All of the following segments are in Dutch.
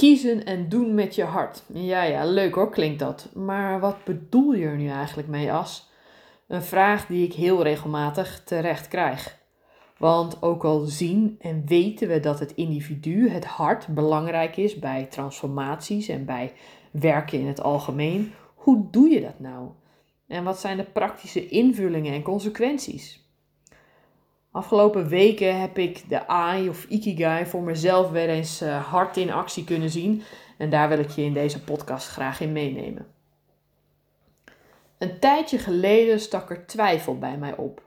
Kiezen en doen met je hart. Ja, ja, leuk hoor, klinkt dat. Maar wat bedoel je er nu eigenlijk mee, As? Een vraag die ik heel regelmatig terecht krijg. Want ook al zien en weten we dat het individu, het hart, belangrijk is bij transformaties en bij werken in het algemeen, hoe doe je dat nou? En wat zijn de praktische invullingen en consequenties? Afgelopen weken heb ik de AI of Ikigai voor mezelf weer eens uh, hard in actie kunnen zien. En daar wil ik je in deze podcast graag in meenemen. Een tijdje geleden stak er twijfel bij mij op.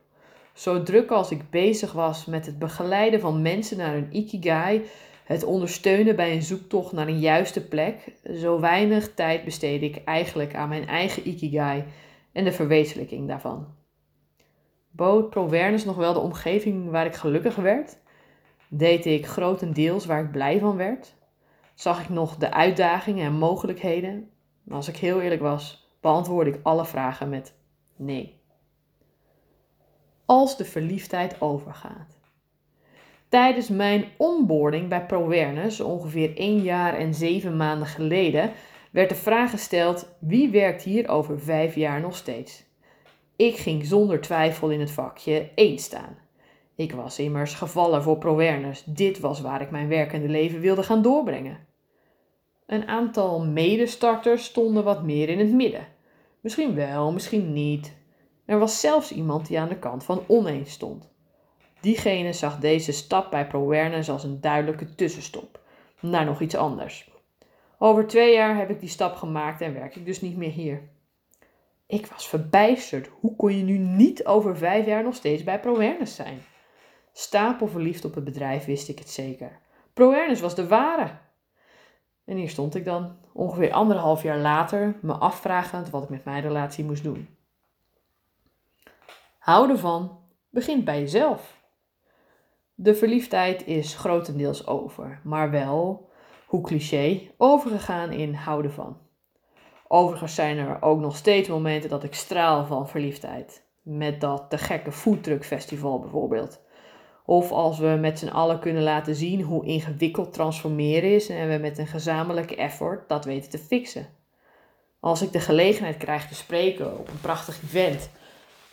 Zo druk als ik bezig was met het begeleiden van mensen naar hun Ikigai, het ondersteunen bij een zoektocht naar een juiste plek, zo weinig tijd besteed ik eigenlijk aan mijn eigen Ikigai en de verwezenlijking daarvan. Bood ProWerners nog wel de omgeving waar ik gelukkig werd? Deed ik grotendeels waar ik blij van werd? Zag ik nog de uitdagingen en mogelijkheden? Als ik heel eerlijk was, beantwoordde ik alle vragen met nee. Als de verliefdheid overgaat. Tijdens mijn onboarding bij ProWerners, ongeveer 1 jaar en 7 maanden geleden, werd de vraag gesteld: wie werkt hier over 5 jaar nog steeds? Ik ging zonder twijfel in het vakje 1 staan. Ik was immers gevallen voor ProWerners. Dit was waar ik mijn werkende leven wilde gaan doorbrengen. Een aantal medestarters stonden wat meer in het midden. Misschien wel, misschien niet. Er was zelfs iemand die aan de kant van oneens stond. Diegene zag deze stap bij ProWerners als een duidelijke tussenstop naar nog iets anders. Over twee jaar heb ik die stap gemaakt en werk ik dus niet meer hier. Ik was verbijsterd. Hoe kon je nu niet over vijf jaar nog steeds bij ProWerners zijn? Stapelverliefd op het bedrijf wist ik het zeker. ProWerners was de ware. En hier stond ik dan, ongeveer anderhalf jaar later, me afvragend wat ik met mijn relatie moest doen. Houden van begint bij jezelf. De verliefdheid is grotendeels over, maar wel, hoe cliché, overgegaan in houden van. Overigens zijn er ook nog steeds momenten dat ik straal van verliefdheid. Met dat te gekke foodtruck festival bijvoorbeeld. Of als we met z'n allen kunnen laten zien hoe ingewikkeld transformeren is en we met een gezamenlijke effort dat weten te fixen. Als ik de gelegenheid krijg te spreken op een prachtig event.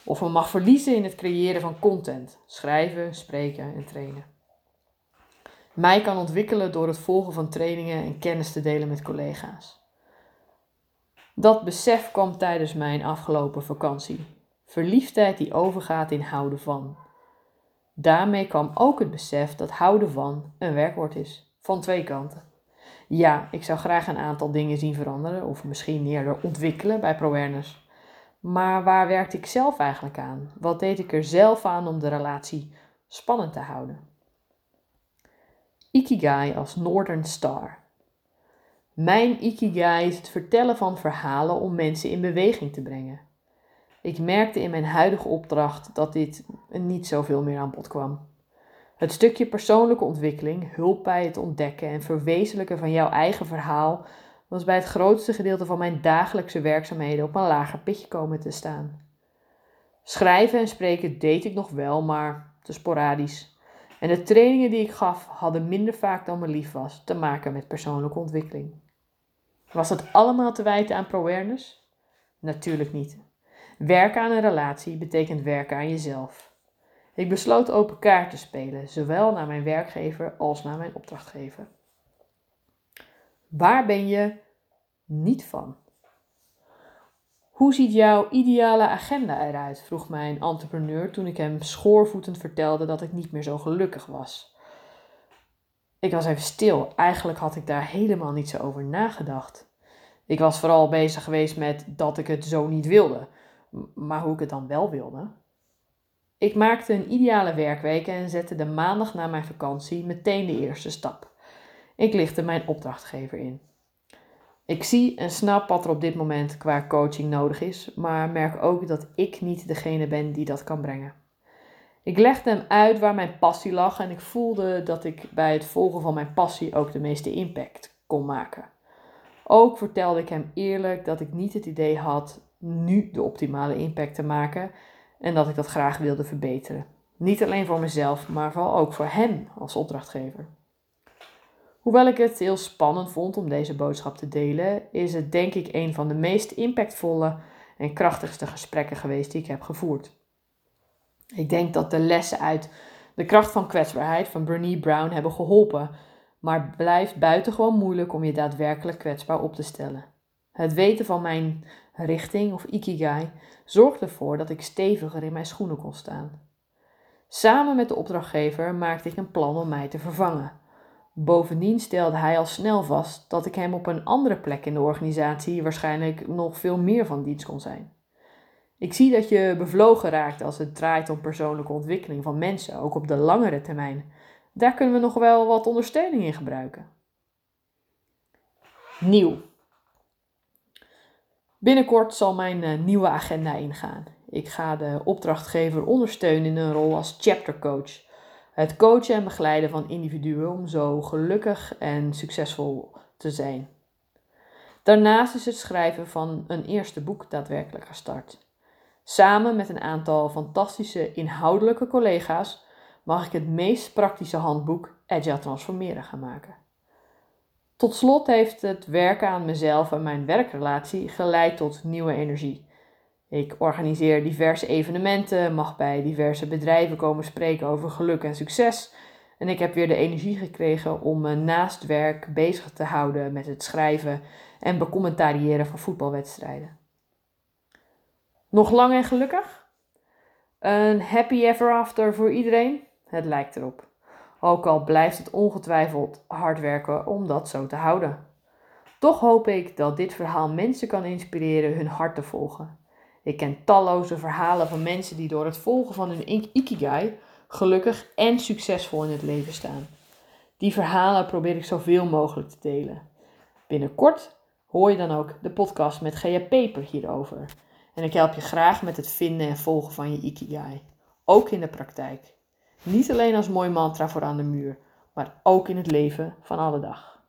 Of me mag verliezen in het creëren van content. Schrijven, spreken en trainen. Mij kan ontwikkelen door het volgen van trainingen en kennis te delen met collega's. Dat besef kwam tijdens mijn afgelopen vakantie. Verliefdheid die overgaat in houden van. Daarmee kwam ook het besef dat houden van een werkwoord is. Van twee kanten. Ja, ik zou graag een aantal dingen zien veranderen, of misschien eerder ontwikkelen bij ProWerners. Maar waar werkte ik zelf eigenlijk aan? Wat deed ik er zelf aan om de relatie spannend te houden? Ikigai als Northern Star. Mijn ikigai is het vertellen van verhalen om mensen in beweging te brengen. Ik merkte in mijn huidige opdracht dat dit niet zoveel meer aan bod kwam. Het stukje persoonlijke ontwikkeling, hulp bij het ontdekken en verwezenlijken van jouw eigen verhaal, was bij het grootste gedeelte van mijn dagelijkse werkzaamheden op een lager pitje komen te staan. Schrijven en spreken deed ik nog wel, maar te sporadisch. En de trainingen die ik gaf hadden minder vaak dan me lief was te maken met persoonlijke ontwikkeling. Was dat allemaal te wijten aan pro-awareness? Natuurlijk niet. Werken aan een relatie betekent werken aan jezelf. Ik besloot open kaart te spelen, zowel naar mijn werkgever als naar mijn opdrachtgever. Waar ben je niet van? Hoe ziet jouw ideale agenda eruit? vroeg mijn entrepreneur toen ik hem schoorvoetend vertelde dat ik niet meer zo gelukkig was. Ik was even stil. Eigenlijk had ik daar helemaal niet zo over nagedacht. Ik was vooral bezig geweest met dat ik het zo niet wilde, maar hoe ik het dan wel wilde. Ik maakte een ideale werkweek en zette de maandag na mijn vakantie meteen de eerste stap. Ik lichtte mijn opdrachtgever in. Ik zie en snap wat er op dit moment qua coaching nodig is, maar merk ook dat ik niet degene ben die dat kan brengen. Ik legde hem uit waar mijn passie lag en ik voelde dat ik bij het volgen van mijn passie ook de meeste impact kon maken. Ook vertelde ik hem eerlijk dat ik niet het idee had nu de optimale impact te maken en dat ik dat graag wilde verbeteren. Niet alleen voor mezelf, maar vooral ook voor hem als opdrachtgever. Hoewel ik het heel spannend vond om deze boodschap te delen, is het denk ik een van de meest impactvolle en krachtigste gesprekken geweest die ik heb gevoerd. Ik denk dat de lessen uit de kracht van kwetsbaarheid van Bernie Brown hebben geholpen, maar blijft buitengewoon moeilijk om je daadwerkelijk kwetsbaar op te stellen. Het weten van mijn richting of ikigai zorgde ervoor dat ik steviger in mijn schoenen kon staan. Samen met de opdrachtgever maakte ik een plan om mij te vervangen. Bovendien stelde hij al snel vast dat ik hem op een andere plek in de organisatie waarschijnlijk nog veel meer van dienst kon zijn. Ik zie dat je bevlogen raakt als het draait om persoonlijke ontwikkeling van mensen, ook op de langere termijn. Daar kunnen we nog wel wat ondersteuning in gebruiken. Nieuw. Binnenkort zal mijn uh, nieuwe agenda ingaan. Ik ga de opdrachtgever ondersteunen in een rol als chaptercoach. Het coachen en begeleiden van individuen om zo gelukkig en succesvol te zijn. Daarnaast is het schrijven van een eerste boek daadwerkelijk gestart. Samen met een aantal fantastische inhoudelijke collega's mag ik het meest praktische handboek Agile Transformeren gaan maken. Tot slot heeft het werken aan mezelf en mijn werkrelatie geleid tot nieuwe energie. Ik organiseer diverse evenementen, mag bij diverse bedrijven komen spreken over geluk en succes. En ik heb weer de energie gekregen om me naast werk bezig te houden met het schrijven en becommentariëren van voetbalwedstrijden. Nog lang en gelukkig? Een happy ever after voor iedereen? Het lijkt erop. Ook al blijft het ongetwijfeld hard werken om dat zo te houden. Toch hoop ik dat dit verhaal mensen kan inspireren hun hart te volgen. Ik ken talloze verhalen van mensen die door het volgen van hun ikigai gelukkig en succesvol in het leven staan. Die verhalen probeer ik zoveel mogelijk te delen. Binnenkort hoor je dan ook de podcast met Gea Peper hierover. En ik help je graag met het vinden en volgen van je ikigai. Ook in de praktijk. Niet alleen als mooi mantra voor aan de muur, maar ook in het leven van alle dag.